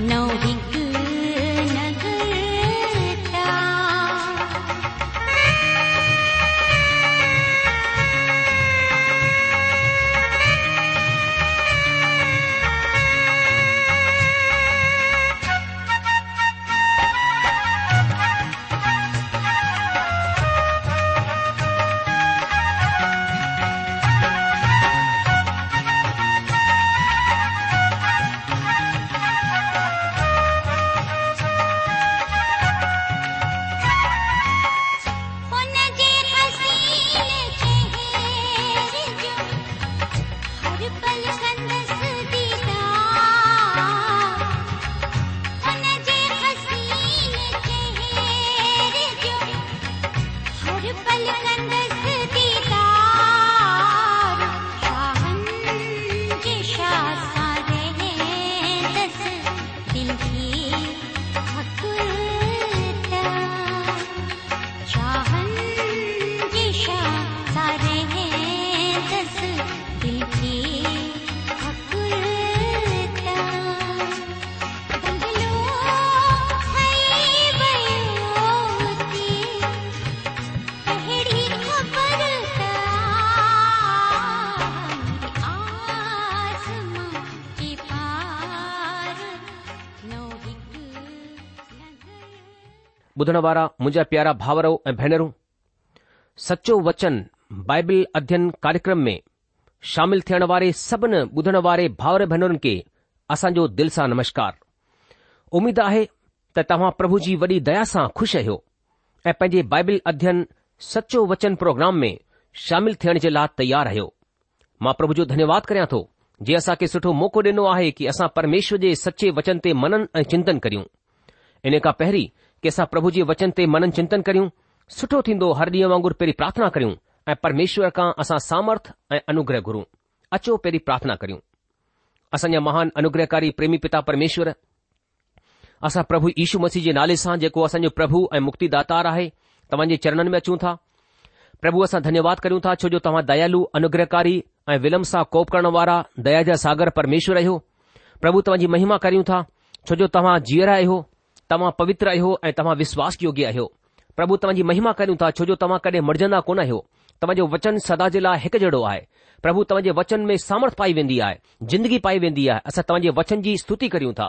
No, ॿुधण वारा मुंहिंजा प्यारा भाउरो ऐं भेनरूं सचो वचन बाइबिल अध्ययन कार्यक्रम में शामिल थियण वारे सब् ॿुधण वारे भाउर भेनरुनि खे असांजो दिल सां नमस्कार उमीद आहे त तव्हां प्रभु जी वॾी दया सां खु़शि आहियो ऐं पंहिंजे बाइबिल अध्ययन सचो वचन प्रोग्राम में शामिल थियण जे लाइ तयार आहियो मां प्रभु जो धन्यवाद करियां थो जे असां खे सुठो मौक़ो ॾिनो आहे की असां परमेश्वर जे सचे वचन ते मनन ऐं चिंतन करियूं इन खां पहिरीं કેસા પ્રભુજી વચન તે મનન ચિંતન કર્યું સઠો થી દો હરદી માંંગર પેરી પ્રાર્થના કર્યું એ પરમેશ્વર કા આસા સામર્થ એ અનુગ્રહ ગુરો અચો પેરી પ્રાર્થના કર્યું અસન મહાન અનુગ્રહકારી પ્રેમી પિતા પરમેશ્વર આસા પ્રભુ ઈશુ મસીજી નાલે સા જેકો અસન પ્રભુ એ મુક્તિ દાતા રહે તમન ચરણન મે અચું થા પ્રભુ અસન ધન્યવાદ કરું થા છો જો તમ દયાલુ અનુગ્રહકારી એ વિલમસા કોપ કરણ વારા દયાજા સાગર પરમેશ્વર હયો પ્રભુ તમજી મહિમા કરું થા છો જો તમ જી રાય હો तव्हां पवित्र आयो ऐं तव्हां विश्वास योग्य आयो प्रभु तव्हांजी महिमा कयूं था छोजो तव्हां कॾहिं मर्जंदा कोन आहियो तव्हांजे वचन सदा जे लाइ हिकु जहिड़ो आहे प्रभु तव्हांजे वचन मे सामर्थ पाई वेन्दी आ जिंदगी पाई वेंदी आहे असां तव्हांजे वचन जी स्तुति कयूं था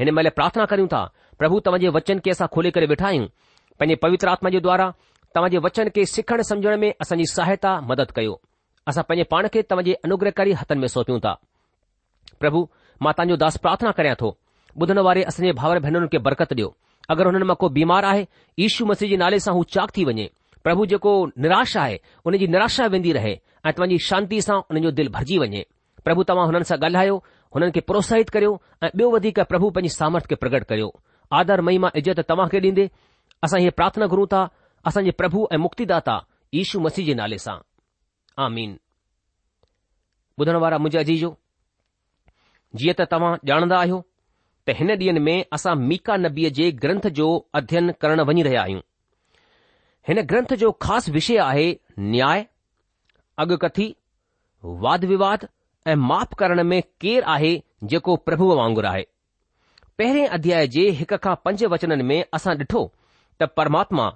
हिन महिल प्रार्थना करियूं था प्रभु तव्हां वचन के असां खोले करे वेठा आहियूं पंहिंजे पवित्र आत्मा द्वारा तव्हां वचन के सिखण समझण में असांजी सहायता मदद कयो असां पंहिंजे पाण खे तव्हांजे अनुग्रहकारी हथ में सोपियूं था प्रभु मां तव्हांजो दास प्रार्थना करियां थो ॿुधण वारे असांजे भाउर भेनरुनि खे बरक़त ॾियो अगरि हुननि मां को बीमार आहे यीशू मसीह जे नाले सां हू चाक थी वञे प्रभु जेको निराशा आहे हुन जी निराशा वेंदी रहे ऐं तव्हांजी शांती सां हुननि जो दिलि भरजी वञे प्रभु तव्हां हुननि सां ॻाल्हायो हुननि खे प्रोत्साहित करियो ऐं ॿियो वधीक प्रभु पंहिंजी सामर्थ खे प्रगट करियो आदर महिमा इज़त तव्हां खे ॾींदे असां इहे प्रार्थना गुरु था असांजे प्रभु ऐं मुक्तिदा यीशू मसीह जे नाले सां आजाजीअं त तव्हां ॼाणंदा आहियो त हिन ॾींहनि में असां मीका नबीअ जे ग्रंथ जो अध्ययन करणु वञी रहिया आहियूं हिन ग्रंथ जो ख़ासि विषय आहे न्याय अॻकथी वाद विवाद ऐं माप करण में केरु आहे जेको प्रभुअ वांगुरु आहे पहिरें अध्याय जे हिक खां पंज वचननि में असां ॾिठो त परमात्मा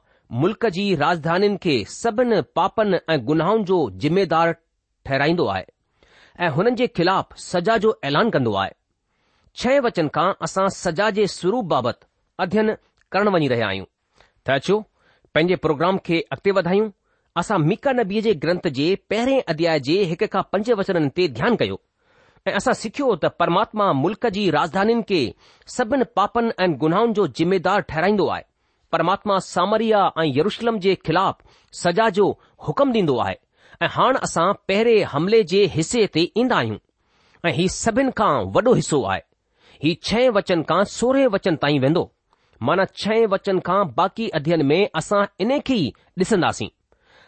मुल्क जी राजधानी खे सभिनी पापनि ऐं गुनाहनि जो ज़िमेदार ठहिराईंदो आहे ऐं हुननि जे ख़िलाफ़ु सजा जो ऐलान कंदो आहे છે વચન કા આસા સજાજે સરૂ બાબત અધ્યન કરણ વની રહે આયુ તાચુ પેજે પ્રોગ્રામ કે અકતે વધાયુ આસા મિકા નબીજે ગ્રંથજે પહેરે અધ્યાયજે એક કા પંચ વચનતે ધ્યાન કયો આસા સિક્યો ત પરમાત્મા મુલકજી રાજધાનીને સબન પાપન એન્ડ ગુનાહનો જો જિम्मेदार ઠરાઈંદો આય પરમાત્મા સામરિયા એન્ડ યરુશલમજે खिलाफ સજા જો હુકમ દીંદો આય આ હાણ આસા પહેરે હમલેજે હિસ્સેતે ઇંદાયુ એ હી સબન કા વડો હિસ્સો આય ही छह वचन खां सोरहें वचन ताईं वेंदो माना छह वचन खां बाक़ी अध्यन में असां इन खे ई डि॒संदासीं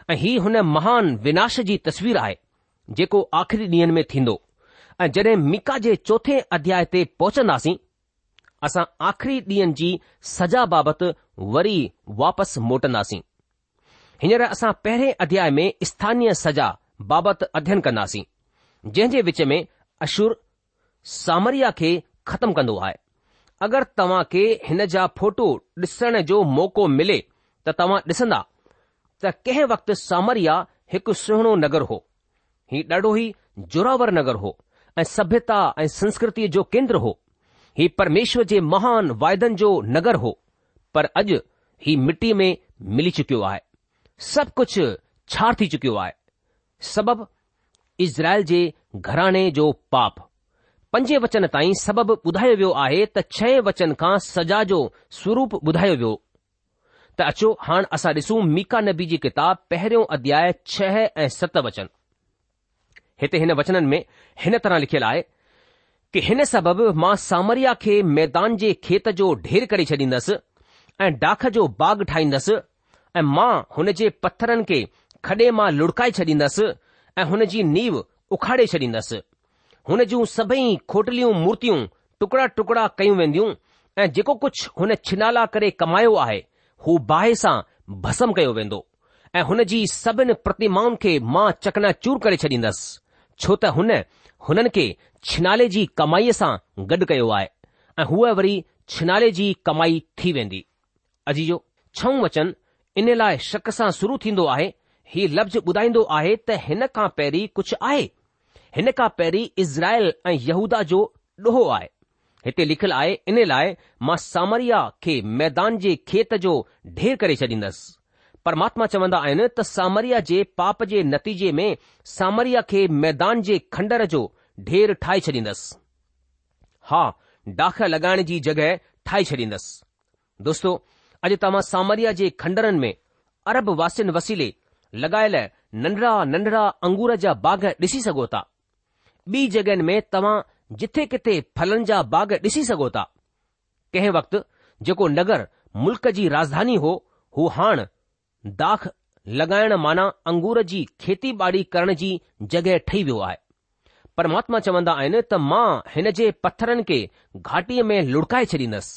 ऐं हीउ हुन महान विनाश जी तस्वीर आहे जेको आख़िरी ॾींहनि में थींदो ऐं जड॒हिं मिका जे चौथे अध्याय ते पहुचंदासीं असां आख़िरी ॾींहनि जी सजा बाबति वरी वापसि मोटन्दासीं हींअर असां पहिरें अध्याय में स्थानीय सजा बाबति अध्ययन कंदासीं जंहिं जे विच में अशुर सामरिया खे ख़तमु कंदो आहे अगरि तव्हां खे हिन जा फोटो ॾिसण जो मौको मिले त तव्हां ॾिसंदा त कंहिं वक़्तु सामरिया हिकु सुहिणो नगर हो ही ॾाढो ई जोरावर नगर हो ऐं सभ्यता ऐं संस्कृतीअ जो केंद्र हो ही परमेश्वर जे महान वायदनि जो नगर हो पर अॼु ही मिटी में मिली चुकियो आहे सभु कुझु छा थी चुकियो आहे सबबु इज़राइल जे घराणे जो पाप पंजे वचन ताईं सबबु ॿुधायो वियो आहे त छह वचन खां सजा जो स्वरूप ॿुधायो वियो त अचो हाणे असां ॾिसूं मीका नबी जी किताब पहिरियों अध्याय छह ऐं सत वचन हिते हिन वचननि में हिन तरह लिखियलु आहे कि हिन सबबि मां सामरिया खे मैदान जे खेत जो ढेर करे छॾींदसि ऐं डाख जो बाग़ ठाहींदसि ऐं मां हुन जे पत्थरनि खे खॾे मां लुड़काए छॾींदसि ऐं हुन जी नीव उखाडे छॾींदसि हुन जूं सभई खोटलियूं मूर्तियूं टुकड़ा टुकड़ा कयूं वेंदियूं ऐं जेको कुझु हुन छिनाला करे कमायो आहे हू बाहि सां भसम कयो वेंदो ऐं हुन जी सभिनि प्रतिमाउनि खे मां चकनाचूर करे छॾींदसि छो त हुन हुननि खे छिनाले जी कमाईअ सां गॾु कयो आहे ऐं हूअ वरी छिनाले जी कमाई थी वेंदी अजीजो छऊं वचन इन लाइ शक सां शुरू थींदो आहे हीउ लफ़्ज़ ॿुधाईंदो आहे त हिन खां पहिरीं कुझु आहे हिन खां पहिरीं इज़राइल ऐं यहूदा जो ॾोहो आहे हिते लिखियलु आहे इन लाइ मां सामरिया खे मैदान जे खेत जो ढेर करे छॾींदसि परमात्मा चवंदा आहिनि त सामरिया जे पाप जे नतीजे में सामरिया खे मैदान जे खंडर जो ढेर ठाहे छॾींदसि हा डाख लॻाइण जी जॻहि ठाहे छॾींदसि दोस्तो अॼु तव्हां सामरिया जे खंडरनि में अरब वासिनि वसीले लॻायल नंढड़ा नंढड़ा अंगूर जा बाग ॾिसी सघो था બી જગન મે તવા જિત્ھے કિતે ફલનજા બાગ ડીસી સગોતા કેહે વક્ત જોકો નગર મુલકજી રાજધાની હો હું હાણ દાખ લગાયણ માના अंगूरજી ખેતીવાડી કરણજી જગે ઠઈ વ્યો આ પર મહાત્મા ચવંદા આયને તમા હનજે પથરન કે ઘાટી મે લુડકાઈ ચડીનસ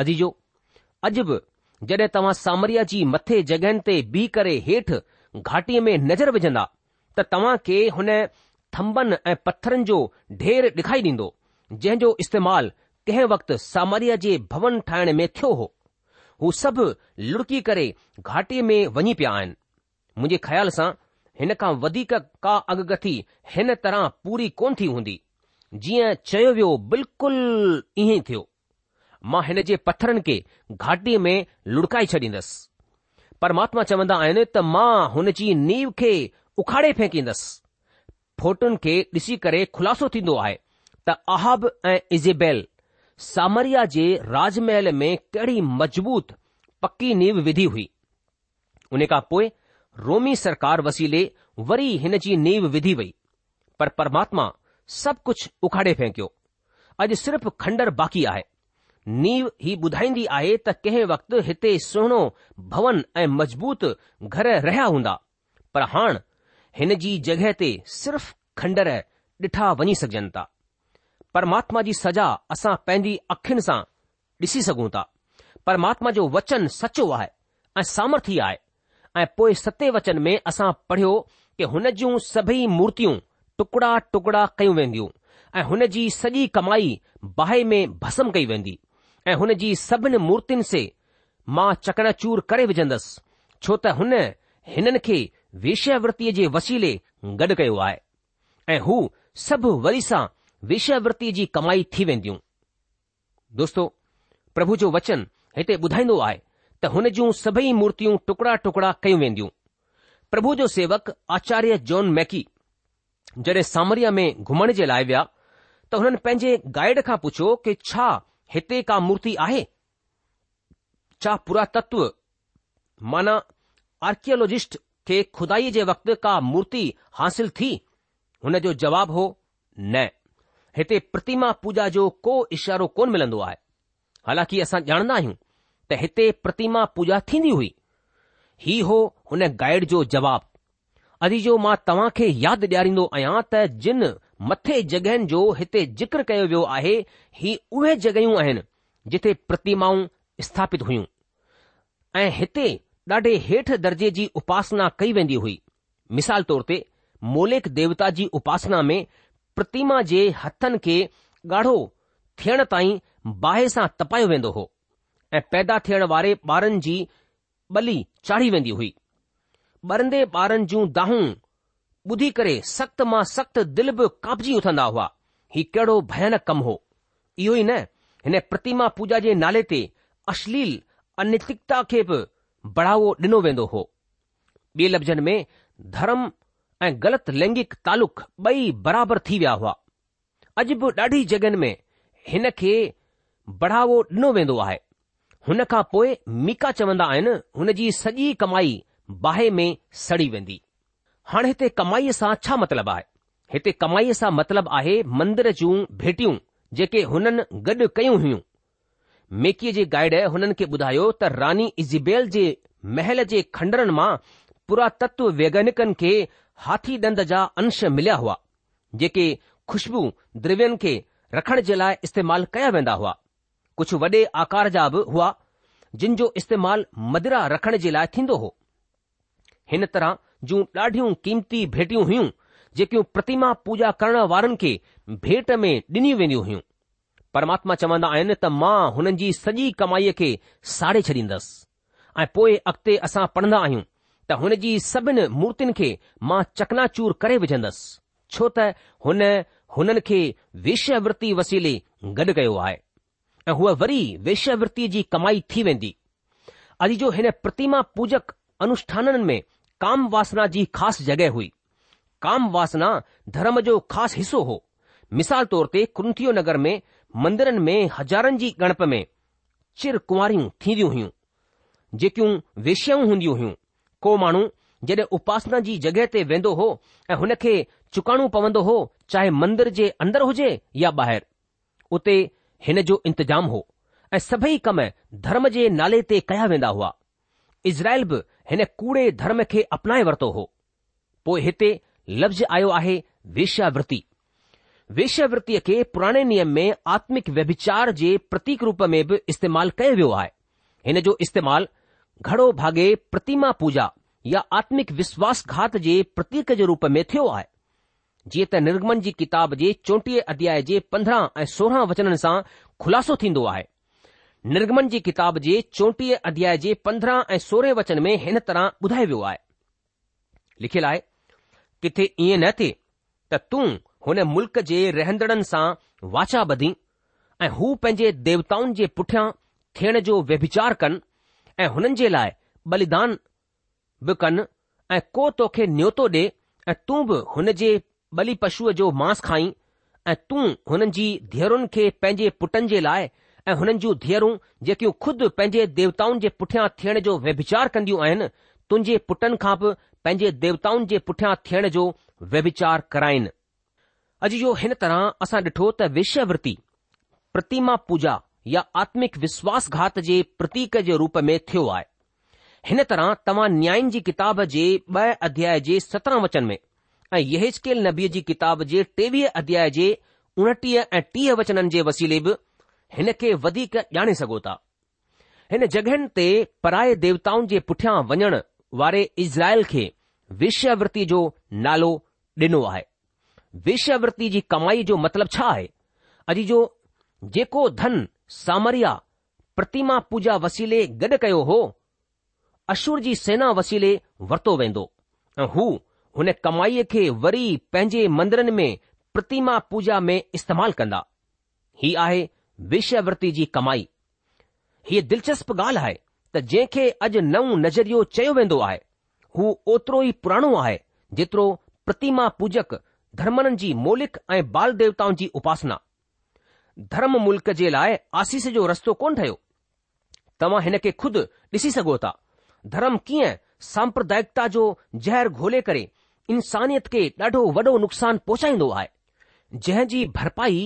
અધી જો અજબ જડે તવા સામરિયાજી મથે જગનતે બી કરે હેઠ ઘાટી મે નજર વજંદા ત તવા કે હને थम्बनि ऐं पत्थरनि जो ढेर डे॒खारी ॾींदो जो इस्तेमाल कंहिं वक़्तु सामरिया जे भवन ठाहिण में थियो हो हू सभु लुड़की करे घाटीअ में वञी पिया आहिनि मुंहिंजे ख़्याल सां हिन खां वधीक का अगगथी हिन तरह पूरी कोन थी हूंदी जीअं चयो वियो बिल्कुलु ईअं थियो मां हिन जे पत्थरनि खे घाटीअ में लुड़काए छॾींदसि परमात्मा चवंदा आहिनि त मां हुन जी नीव खे उखाड़े फेकींदसि फोटुनि खे ॾिसी करे खु़लासो थींदो आहे त आहाब ऐं इज़ेबेल सामरिया जे राजमहल में कहिड़ी मज़बूत पकी नीव विधि हुई उन खां पोइ रोमी सरकार वसीले वरी हिन जी नीव विधी वई पर परमात्मा सभु कुझु उखाड़े फेकियो अॼु सिर्फ़ खंडर बाक़ी आहे नीव ही ॿुधाईंदी आहे त कंहिं वक़्तु हिते सुहिणो भवन ऐं मज़बूत घर रहिया हूंदा पर हाण हिन जी जॻहि ते सिर्फ़ खंडर डि॒ठा वञी सघजनि था परमात्मा जी सजा असां पंहिंजी अखियुनि सां ॾिसी सघूं था परमात्मा जो वचन सचो आहे ऐं सामर्थ्य आहे ऐ पोएं सते वचन में असां पढ़ियो कि हुन जूं सभई मूर्तियूं टुकड़ा टुकड़ा कयूं वेन्दियूं ऐं हुन जी सॼी कमाई बाहि में भसम कई वेंदी ऐं हुन जी सभिनी मूर्तियुनि से मां चकणचूर करे विझंदसि छो त हुन हिननि खे वेश्यावृत्तीअ जे वसीले गॾु कयो आहे ऐं हू सभु वरी सां वेश्यावृत्तीअ जी कमाई थी वेंदियूं दोस्तो प्रभु जो वचन हिते ॿुधाईंदो आहे त हुन जूं सभई मूर्तियूं टुकड़ा टुकड़ा कयूं वेंदियूं प्रभु जो सेवक आचार्य जॉन मैकी जॾहिं सामरिया में घुमण जे लाइ विया त हुननि पंहिंजे गाइड खां पुछियो कि छा हिते का मूर्ति आहे छा माना आर्कियोलॉजिस्ट કે खुदाई જે વખત કા મૂર્તિ حاصل થી ઉને જો જવાબ હો ન હતે પ્રતિમા પૂજા જો કો ઈશારો કોન મિલંદો આય હાલાકી અસા જાણના હુ તો હતે પ્રતિમા પૂજા થીદી હુઈ હી હો ઉને ગાઈડ જો જવાબ અધી જો માં તવા કે યાદ દેરીndo આયાત જિન મથે જગહન જો હતે જિકર કયો વ્યો આહે હી ઓહે જગાયુ આહેન જિતે પ્રતિમાઉં સ્થાપિત હુયું એ હતે ॾाढे हेठि दर्जे जी उपासना कई वेंदी हुई मिसाल तौर ते मोलिक देवता जी उपासना में प्रतिमा जे हथनि खे ॻाढ़ो थियण ताईं बाहि सां तपायो वेंदो हो ऐं पैदा थियण वारे ॿारनि जी बली चाढ़ी वेंदी हुई ॿरंदे ॿारनि जूं दाहूं ॿुधी करे सख़्त मां सख़्त दिलि बि कापजी उथंदा हुआ हीउ कहिड़ो भयानक कमु हो इहो ई न हिन प्रतिमा पूजा जे नाले ते अश्लील अनैतिकता खे बि बढ़ावो डि॒नो वेंदो हो ॿिए लफ़्ज़नि में धर्म ऐं ग़लति लैंगिक तालुक ॿई बराबरि थी विया हुआ अॼु बि ॾाढी जॻहियुनि में हिन खे बढ़ावो डि॒नो वेंदो आहे हुन खां पोइ मीका चवंदा आहिनि हुन जी सॼी कमाई बाहि में सड़ी वेंदी हाणे हिते कमाईअ सां छा मतिलबु आहे हिते कमाईअ सां मतिलबु आहे मंदर जूं भेटियूं जेके हुननि गॾु कयूं हुयूं मेकीअ जे गाइड हुननि खे ॿुधायो त रानी इज़ीबेल जे महल जे खंडरनि मां पुरातत्व वैज्ञानिकनि खे हाथी दंद जा अंश मिलिया हुआ जेके खुशबू द्रव्यनि खे रखण जे लाइ इस्तेमाल कया वेंदा हुआ कुझु वॾे आकार जा बि हुआ जिन जो इस्तेमाल मदिरा रखण जे लाइ थींदो हो हिन तरह जूं ॾाढियूं कीमती भेटियूं हुयूं जेकियूं प्रतिमा पूजा करण वारनि खे भेट में ॾिनियूं वेंदियूं हुयूं परमात्मा चवंदा आहिनि त मां हुननि जी सॼी कमाईअ खे साड़े छॾींदसि ऐं पोए अॻिते असां पढ़ंदा आहियूं त हुन जी सभिनि मूर्तिनि खे मां चकनाचूर करे विझंदसि छो त हुन हुननि खे वेश्या वसीले गॾु कयो आहे ऐं हूअ वरी वेश्या जी कमाई थी वेंदी अॼु जो हिन प्रतिमा पूजक अनुष्ठाननि में काम वासना जी ख़ासि जॻहि हुई काम वासना धर्म जो ख़ासि हिसो हो मिसाल तौर ते कुंथियो नगर में मंदरनि में हज़ारनि जी गणप में चिर कुंवारियूं थींदियूं हुयूं जेकियूं वेश्याऊं हूंदियूं हुयूं को माण्हू जॾहिं उपासना जी जॻहि ते वेंदो हो ऐं हुन खे चुकाइणो पवंदो हो चाहे मंदर जे अंदरि हुजे या ॿाहिरि उते हिन जो इंतजामु हो ऐं सभई कम धर्म जे नाले ते कया वेंदा हुआ इज़राइल बि हिन कूड़े धर्म खे अपनाए वरितो हो पोइ हिते लफ़्ज़ आयो आहे वेश्यावृती वेश्यवृतिअ खे पुराणे नियम में आत्मिक व्यभिचार जे प्रतीक रूप में बि इस्तेमालु कयो वियो आहे हिन जो इस्तेमालु घड़ो भागे प्रतिमा पूजा या आत्मिक विश्वासघात जे प्रतीक जे रूप में थियो आहे जीअं त निर्गमन जी किताब जे चौंटीह अध्याय जे पंद्रहं ऐं सोरहं वचननि सां खुलासो थींदो आहे निर्गमन जी किताब जे चौंटीह अध्याय जे पंद्रहं ऐं सोरहं वचन में हिन तरह ॿुधायो वियो आहे लिखियलु आहे किथे ई न थिए त तूं हुन मुल्क़ जे रहंदड़नि सां वाचा ॿधी ऐं हू पंहिंजे देवताउनि जे पुठियां थियण जो व्यभिचार कनि ऐं हुननि जे लाइ बलिदान बि कनि ऐं को तोखे न्योतो ॾे ऐं तूं बि हुन जे बलि पशुअ जो मांस खाई ऐं तूं हुननि जी धीअरुनि खे पंहिंजे पुटनि जे लाइ ऐं हुननि जूं धीअरूं जेकियूं खुद पंहिंजे देवताउनि जे पुठियां थियण जो व्यभिचार कंदियूं आहिनि तुंहिंजे पुटनि खां बि पंहिंजे देवताउनि जे पुठियां थियण जो व्यभिचार कराइनि अॼु जो हिन तरह असां ॾिठो त विषयावति प्रतिमा पूजा या आत्मिक विश्वासघात जे प्रतीक जे रूप में थियो आहे हिन तरह तव्हां न्यायुनि जी किताब जे ॿ अध्याय जे सत्रहं वचन में ऐं येज के नबीअ जी किताब जे टेवीह अध्याय जे उणटीह ऐं टीह वचननि जे वसीले बि हिन खे वधीक ॼाणे सघो था हिन जगहिनि ते पराए देवताउनि जे पुठियां वञण वारे इज़राइल खे विश्यावि जो नालो ॾिनो आहे वेश्यावति जी कमाई जो मतिलबु छा आहे अॼु जो जेको धन सामरिया प्रतिमा पूजा वसीले गॾु कयो हो अशुर जी सेना वसीले वरितो वेंदो ऐं हू हुन कमाईअ खे वरी पंहिंजे मंदरनि में प्रतिमा पूजा में इस्तेमाल कंदा ही आहे विश्यावति जी कमाई हीअ दिलचस्प ॻाल्हि आहे त जंहिंखे अॼु नओं नज़रियो चयो वेंदो आहे हू ओतिरो ई पुराणो आहे जेतिरो प्रतिमा पूजक धर्मननि जी मौलिक ऐं बाल देवताउनि जी उपासना धर्म मुल्क़ जे लाइ आसीस जो रस्तो कोन ठयो तव्हां हिन खे खुदि ॾिसी सघो था धर्म कीअं सामप्रदायिकता जो ज़हर घोले करे इंसानियत खे ॾाढो वॾो नुक़सानु पहुचाईंदो आहे जी भरपाई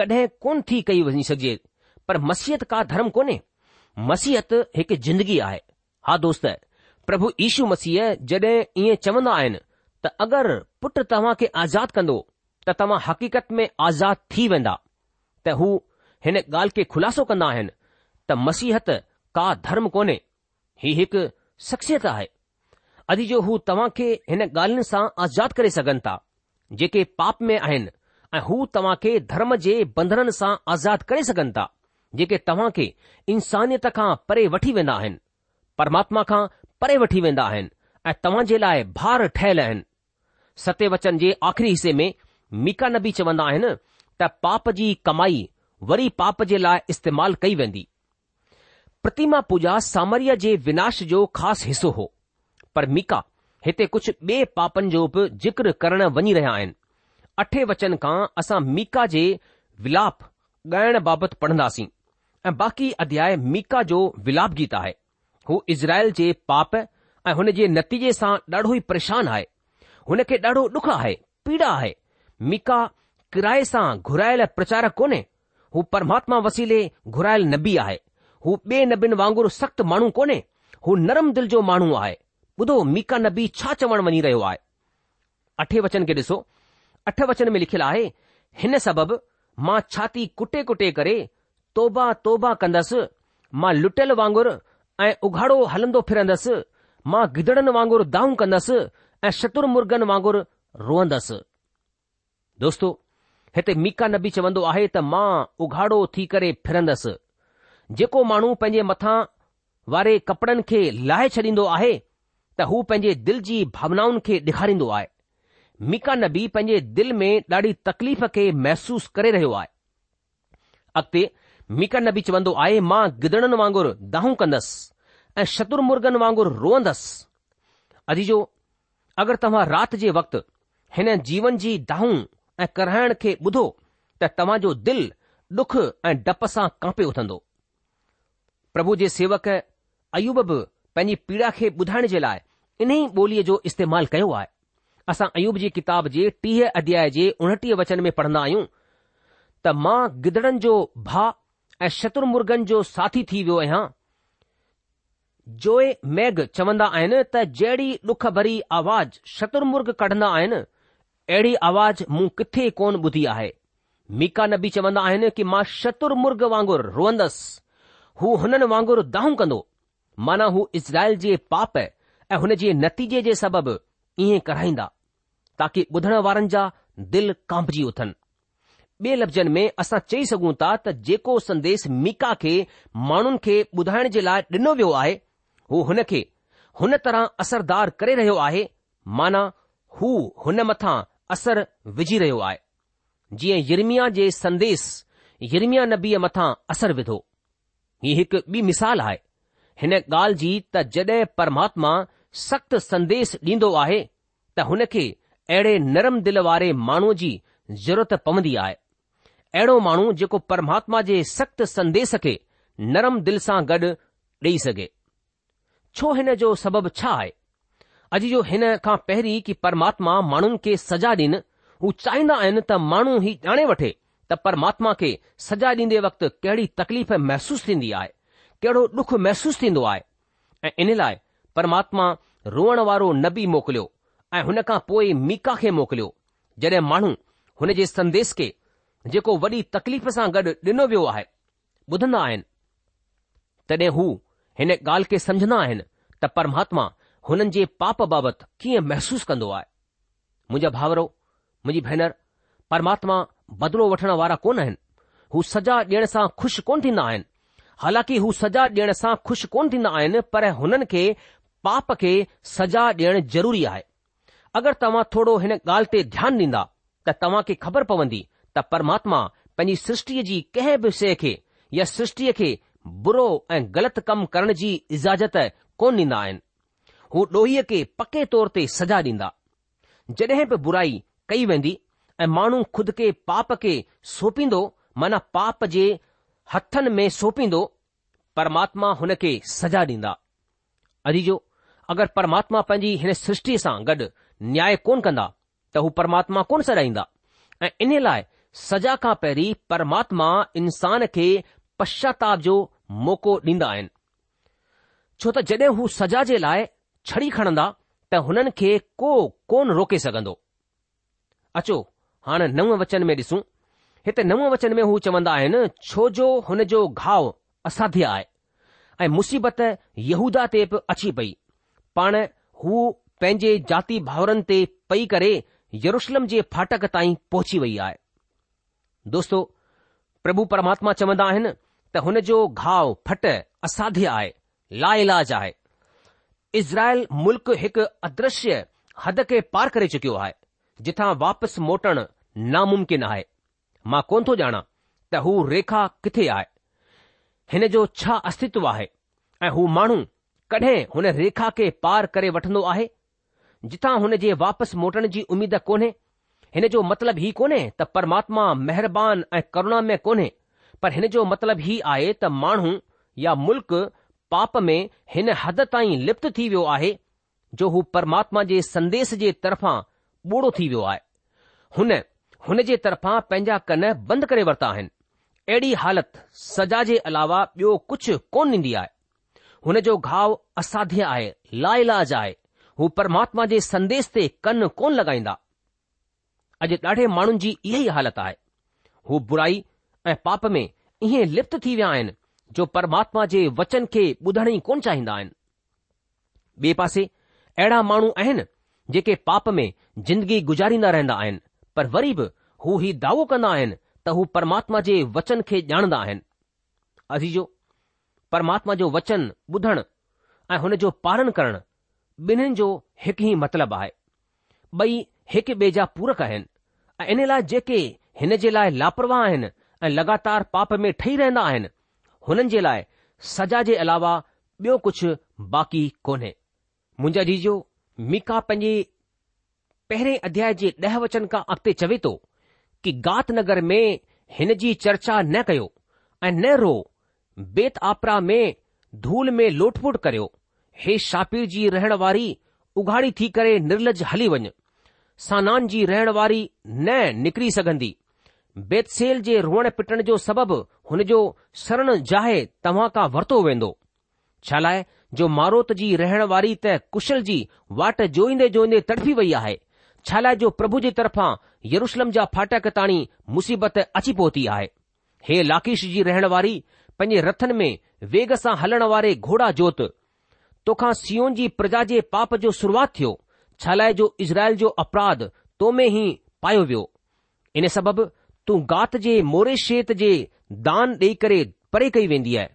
कॾहिं कोन थी कई वञी सघे पर मसीहत का धर्म कोन्हे मसीहत हिकु जिंदगी आहे हा दोस्त प्रभु ईशू मसीह जड॒हिं इएं चवंदा आहिनि त अगरि पुटु तव्हां खे आज़ादु कंदो त तव्हां हक़ीक़त में आज़ाद थी वेंदा त हू हिन ॻाल्हि खे खुलासो कंदा आहिनि त मसीहत का धर्म कोन्हे ही हिकु शख़्सियत आहे अॼु जो हू तव्हां खे हिन ॻाल्हियुनि सां आज़ाद करे सघनि था जेके पाप में आहिनि ऐं हू तव्हां खे धर्म जे बंधननि सां आज़ाद करे सघनि था जेके तव्हां खे इंसानियत खां परे वठी वेंदा आहिनि परमात्मा खां परे वठी वेंदा आहिनि ऐं तव्हां जे लाइ भार ठहियल आहिनि सते वचन जे आख़िरी हिसे में मीका नबी चवंदा आहिनि त पाप जी कमाई वरी पाप जे लाइ इस्तेमाल कई वेंदी प्रतिमा पूजा सामरिय जे विनाश जो ख़ासि हिसो हो पर मीका हिते कुझु ॿिए पापनि जो बि ज़िक्र करण वञी रहिया आहिनि अठे वचन खां असां मीका जे विलाप ॻाइण बाबति पढ़ंदासीं ऐं बाक़ी अध्याय मीका जो विलाप गीत आहे हू इज़राइल जे पाप ऐं हुन जे नतीजे सां ॾाढो ई परेशान आहे हुन खे ॾाढो ॾुख आहे पीड़ा आहे मीका किराए सां घुरायल प्रचारक कोन्हे हू परमात्मा वसीले घुरायल नबी आहे हू ॿिए नबियुनि वांगुरु सख़्तु माण्हू कोन्हे हू नरम दिलि जो माण्हू आहे ॿुधो मीका नबी छा चवणु वञी रहियो आहे अठे वचन खे ॾिसो अठ वचन में लिखियलु आहे हिन सबबि मां छाती कुटे कुटे करे तोबा तोबा कंदसि मां लुटियल वांगुरु ऐं उघाड़ो हलंदो फिरंदसि मां गिदड़नि वांगुरु दाऊं कंदसि ऐं शतुर मुर्गन वांगुरु रोअंदसि दोस्तो हिते मीका नबी चवंदो आहे त मां उघाड़ो थी करे फिरंदसि जेको माण्हू पंहिंजे मथां वारे कपड़नि खे लाहे छॾींदो आहे त हू पंहिंजे दिल जी भावनाउनि खे ॾेखारींदो आहे मीका नबी पंहिंजे दिल में ॾाढी तकलीफ़ खे महसूसु करे रहियो आहे अॻिते मीका नबी चवंदो आहे मां गिदड़नि वांगुरु दाहूं कंदसि ऐं शत्र मुर्गनि वांगुरु रोअंदसि अॼु जो अगरि तव्हां राति जे वक़्तु हिन जीवन जी दाहूं ऐं कराइण खे ॿुधो त तव्हां जो दिलि डुख ऐं डप सां कांपे उथंदो प्रभु जे सेवक अयूब बि पंहिंजी पीड़ा खे ॿुधाइण जे लाइ इन ई ॿोलीअ जो इस्तेमालु कयो आहे असां अयूब जी किताब जे टीह अध्याय जे उणटीह वचन में पढ़ंदा आहियूं त मां गिदड़नि जो भाउ ऐं शत्रुमुर्गनि जो साथी थी वियो आहियां जोए मैग चवंदा आहिनि त जहिड़ी डुख भरी आवाज़ शतुमुर्ग कढंदा आहिनि अहिड़ी आवाज़ मूं किथे कोन ॿुधी आहे मीका नबी चवंदा आहिनि कि मां शत्रमुर्ग वांगुर रोअंदसि हू हुननि वांगुर दाहूं कंदो माना हू इज़राइल जे पाप ऐं हुन जे नतीजे जे सबबि ईअं कराईंदा ताक़ी ॿुधण वारनि जा दिल कांपजी उथनि ॿिए लफ़्ज़नि में असां चई सघूं था त जेको संदेस मीका खे माण्हुनि खे ॿुधाइण जे लाइ ॾिनो वियो आहे हू हुन खे हुन तरह असरदार करे रहियो आहे माना हू हुन मथां असर विझी रहियो आहे जीअं यिरमिया जे संदेश यिरमिया नबीअ मथां असर विधो ही हिकु ॿी मिसाल आहे हिन ॻाल्हि जी त जड॒ परमात्मा सख़्त संदेस ॾींदो आहे त हुन खे अहिड़े नरम दिल वारे माण्हूअ जी ज़रूरत पवंदी आहे अहिड़ो माण्हू जेको परमात्मा जे सख़्त संदेश खे नरम दिल सां गॾु ॾेई सघे छो हिन जो सबबु छा आहे अॼु जो हिन खां पहिरीं की परमात्मा माण्हुनि खे सजा ॾिन हू चाहींदा आहिनि त माण्हू ही ॼाणे वठे त परमात्मा खे सजा ॾींदे वक़्तु कहिड़ी तकलीफ़ महसूसु थींदी आहे कहिड़ो डुख महसूसु थींदो आहे ऐं इन लाइ परमात्मा रोअण वारो नबी मोकिलियो ऐं हुन खां पोइ मीका खे मोकिलियो जॾहिं माण्हू हुन जे संदेस खे जेको वॾी तकलीफ़ सां गॾु ॾिनो वियो आहे ॿुधंदा आहिनि तॾहिं हू हिन ॻाल्हि खे समझंदा आहिनि त परमात्मा हुननि जे पाप बाबति कीअं महसूसु कंदो आहे मुंहिंजा भाउरो मुंहिंजी भेनर परमात्मा बदिलो वठण वारा कोन आहिनि हू सजा ॾियण सां खु़शि कोन थींदा आहिनि हालांकि हू सजा ॾियण सां खु़शि कोन थींदा आहिनि पर हुननि खे पाप खे सजा ॾियणु ज़रूरी आहे अगरि तव्हां थोरो हिन ॻाल्हि ते ध्यानु ॾींदा त तव्हां खे ख़बर पवंदी त परमात्मा पंहिंजी सृष्टिअ जी कंहिं बि शइ खे या सृष्टिअ खे बुरो ऐं ग़लति कमु करण जी इजाज़त कोन ॾींदा आहिनि हू ॾोहीअ खे पके तौर ते सजा ॾींदा जॾहिं बि बुराई कई वेंदी ऐं माण्हू खुद खे पाप खे सोंपींदो माना पाप जे हथनि में सोपींदो परमात्मा हुन खे सजा ॾींदा अजी जो अगरि परमात्मा पंहिंजी हिन सृष्टि सां गॾु न्याय कोन कंदा त हू परमात्मा कोन सॼाईंदा ऐं इन लाइ सजा खां पहिरीं परमात्मा इंसान खे पश्चाताप जो मौक़ो ॾींदा आहिनि छो त जड॒हिं हू सजा जे लाइ छड़ी खणंदा त हुननि खे को कोन रोके सघंदो अचो हाणे नव वचन में ॾिसूं हिते नव वचन में हू चवंदा आहिनि छो जो हुन जो घाव असाध्य आहे ऐं मुसीबत यहूदा ते बि अची पई पाण हू पंहिंजे जाती भाउरनि ते पई करे यरुशलम जे फाटक ताईं पहुची वई आहे दोस्तो प्रभु परमात्मा चवंदा आहिनि त हुन जो घाव फट असाध्य आहे लाइलाज आहे इज़राइल मुल्क़ हिकु अदृश्य हद खे पार करे चुकियो आहे जिथां वापसि मोटण नामुमकिन आहे मां कोन थो ॼाणा त हू रेखा किथे आहे हिन जो छा अस्तित्व आहे ऐं हू माण्हू कॾहिं हुन रेखा खे पार करे वठंदो आहे जिथां हुन जे वापसि मोटण जी उमीद कोन्हे हिन जो मतिलबु ई कोन्हे त परमात्मा महिरबान ऐं करुणा में कोन्हे पर हिन जो मतिलबु ई आहे त माण्हू या मुल्क़ पाप में हिन हद ताईं लिप्त थी वियो आहे जो हू परमात्मा जे संदेश जे तरफ़ां बूड़ो थी वियो आहे हुन हुन जे तरफ़ां पंहिंजा कन बंदि करे वरिता आहिनि अहिड़ी हालति सजा जे अलावा ॿियो कुझु कोन ॾींदी आहे हुन जो घाव असाध्य आहे लाइलाज आहे हू परमात्मा जे संदेस ते कन कोन लॻाईंदा अॼु ॾाढे माण्हुनि जी इहा ई हालति आहे हू बुराई ऐं पाप में इहे लिप्त थी विया आहिनि जो परमात्मा जे वचन खे ॿुधण ई कोन चाहींदा आहिनि ॿिए पासे अहिड़ा माण्हू आहिनि जेके पाप में ज़िंदगी गुजारींदा रहंदा आहिनि पर वरी बि हू ही दावो कंदा आहिनि त हू परमात्मा जे वचन खे ॼाणंदा आहिनि अज़ीजो परमात्मा जो वचन ॿुधण ऐं हुन जो पालन करणु ॿिन्हिनि जो हिकु ई मतिलबु आहे ॿई हिकु ॿिए जा पूरक आहिनि ऐं इन लाइ जेके हिन जे लाइ लापरवाह आहिनि ऐं लॻातार पाप में ठही रहंदा आहिनि हुननि जे लाइ सजा जे अलावा ॿियो कुझु बाक़ी कोन्हे मुंहिंजा जीजो मीका पंहिंजे पहिरें अध्याय जे ॾह वचन खां अॻिते चवे थो कि गात नगर में हिन जी चर्चा न कयो ऐं न रो बेत आपरा में धूल में लोटपोट करियो हे शापीर जी रहण वारी उघाड़ी थी करे निर्लज हली वञ स जी रहण वारी न निकिरी सघंदी बेतसेल जे रोअण पिटण जो सबबु हुन जो सरण जाहे तव्हां खां वरितो वेंदो छा लाइ जो मारोत जी रहण वारी त कुशल जी वाट जोईंदे जोईंदे तड़फी वई आहे छा लाइ जो प्रभु जी तरफां यरुशलम जा फाटक ताणी मुसीबत अची पहुती आहे हे लाकिश जी रहण वारी पंहिंजे रतनि में वेग सां हलण वारे घोड़ा जोत तोखां सीओन जी प्रजा जे पाप जो शुरूआत थियो छा लाइ जो इज़राइल जो अपराध तो में ई पायो वियो इन सबबि तूं गात जे मोरे शेत जे दान ॾेई करे परे कई वेंदी आहे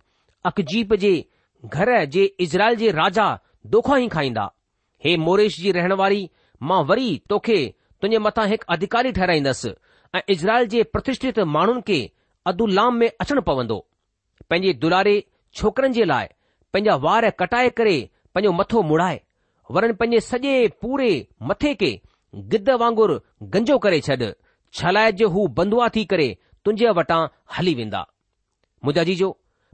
अकजीप जे घर जे इज़राइल जे राजा दोखा ई खाईंदा हे मोरेश जी रहण वारी मां वरी तोखे तुंहिंजे मथां हिकु अधिकारी ठहिराईंदसि ऐं इज़राइल जे प्रतिष्ठित माण्हुनि खे अदुलाम में अचणु पवंदो पंहिंजे दुलारे छोकरनि जे लाइ पंहिंजा वार कटाए करे पंहिंजो मथो मुड़ाए वरन पंहिंजे सॼे पूरे मथे खे गिद वांगुरु गंजो करे छॾ છલાય જો હું બંધવા થી કરે તુંજે વટા હલી વિંદા મુજાજી જો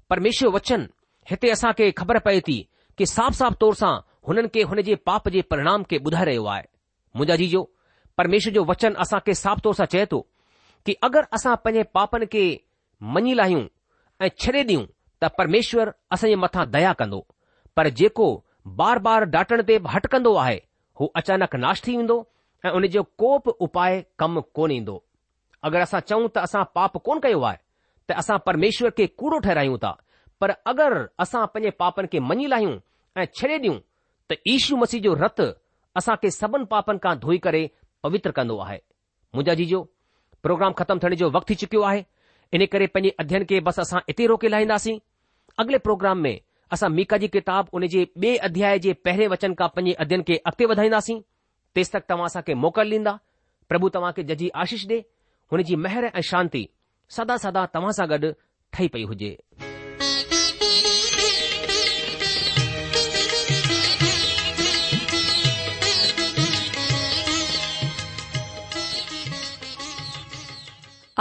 પરમેશ્વર વચન હતે આસા કે ખબર પઈતી કે સાફ સાફ તોરસા હનન કે હને જે પાપ જે પરિણામ કે બુઢા રયો આય મુજાજી જો પરમેશ્વર જો વચન આસા કે સાફ તોરસા છે તો કે અગર આસા પને પાપન કે મની લાઈઉં એ છડે દિયું તા પરમેશ્વર આસ મથા દયા કંદો પર જેકો બાર બાર ડાટણ દે ભટકંદો આહે હો અચાનક નાશ થી વિંદો ऐं उन जो कोप उपाय कम कोन ईंदो अगरि असां चऊं त असां पाप कोन कयो आहे त असां परमेश्वर खे कूड़ो ठहरायूं था पर अगरि असां पंहिंजे पापनि खे मञी लाहियूं ऐं छॾे ॾियूं त ईशू मसीह जो रत असां खे सभिनि पापनि खां धोई करे पवित्र कन्दो आहे मुंहिंजा जी जो प्रोग्राम ख़तमु थियण जो वक़्तु थी चुकियो आहे इन करे पंहिंजे अध्यन खे बसि असां इते रोके लाहिंदासीं अॻिले प्रोग्राम में असां मीका जी किताबु उन जे ॿिए अध्याय जे पहिरें वचन खां पंहिंजे अध्यन खे अॻिते वधाईंदासीं तेसि तक तव्हां असांखे मोकल ॾींदा प्रभु तव्हांखे जजी आशीष ॾे हुनजी मेहर ऐं शांती सदा सदा तव्हां सां गॾु ठही पई हुजे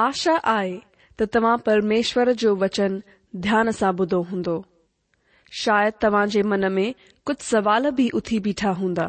आशा आहे त तव्हां परमेश्वर जो वचन ध्यान सां ॿुधो हूंदो शायदि तव्हां जे मन में कुझु सवाल बि उथी बीठा हूंदा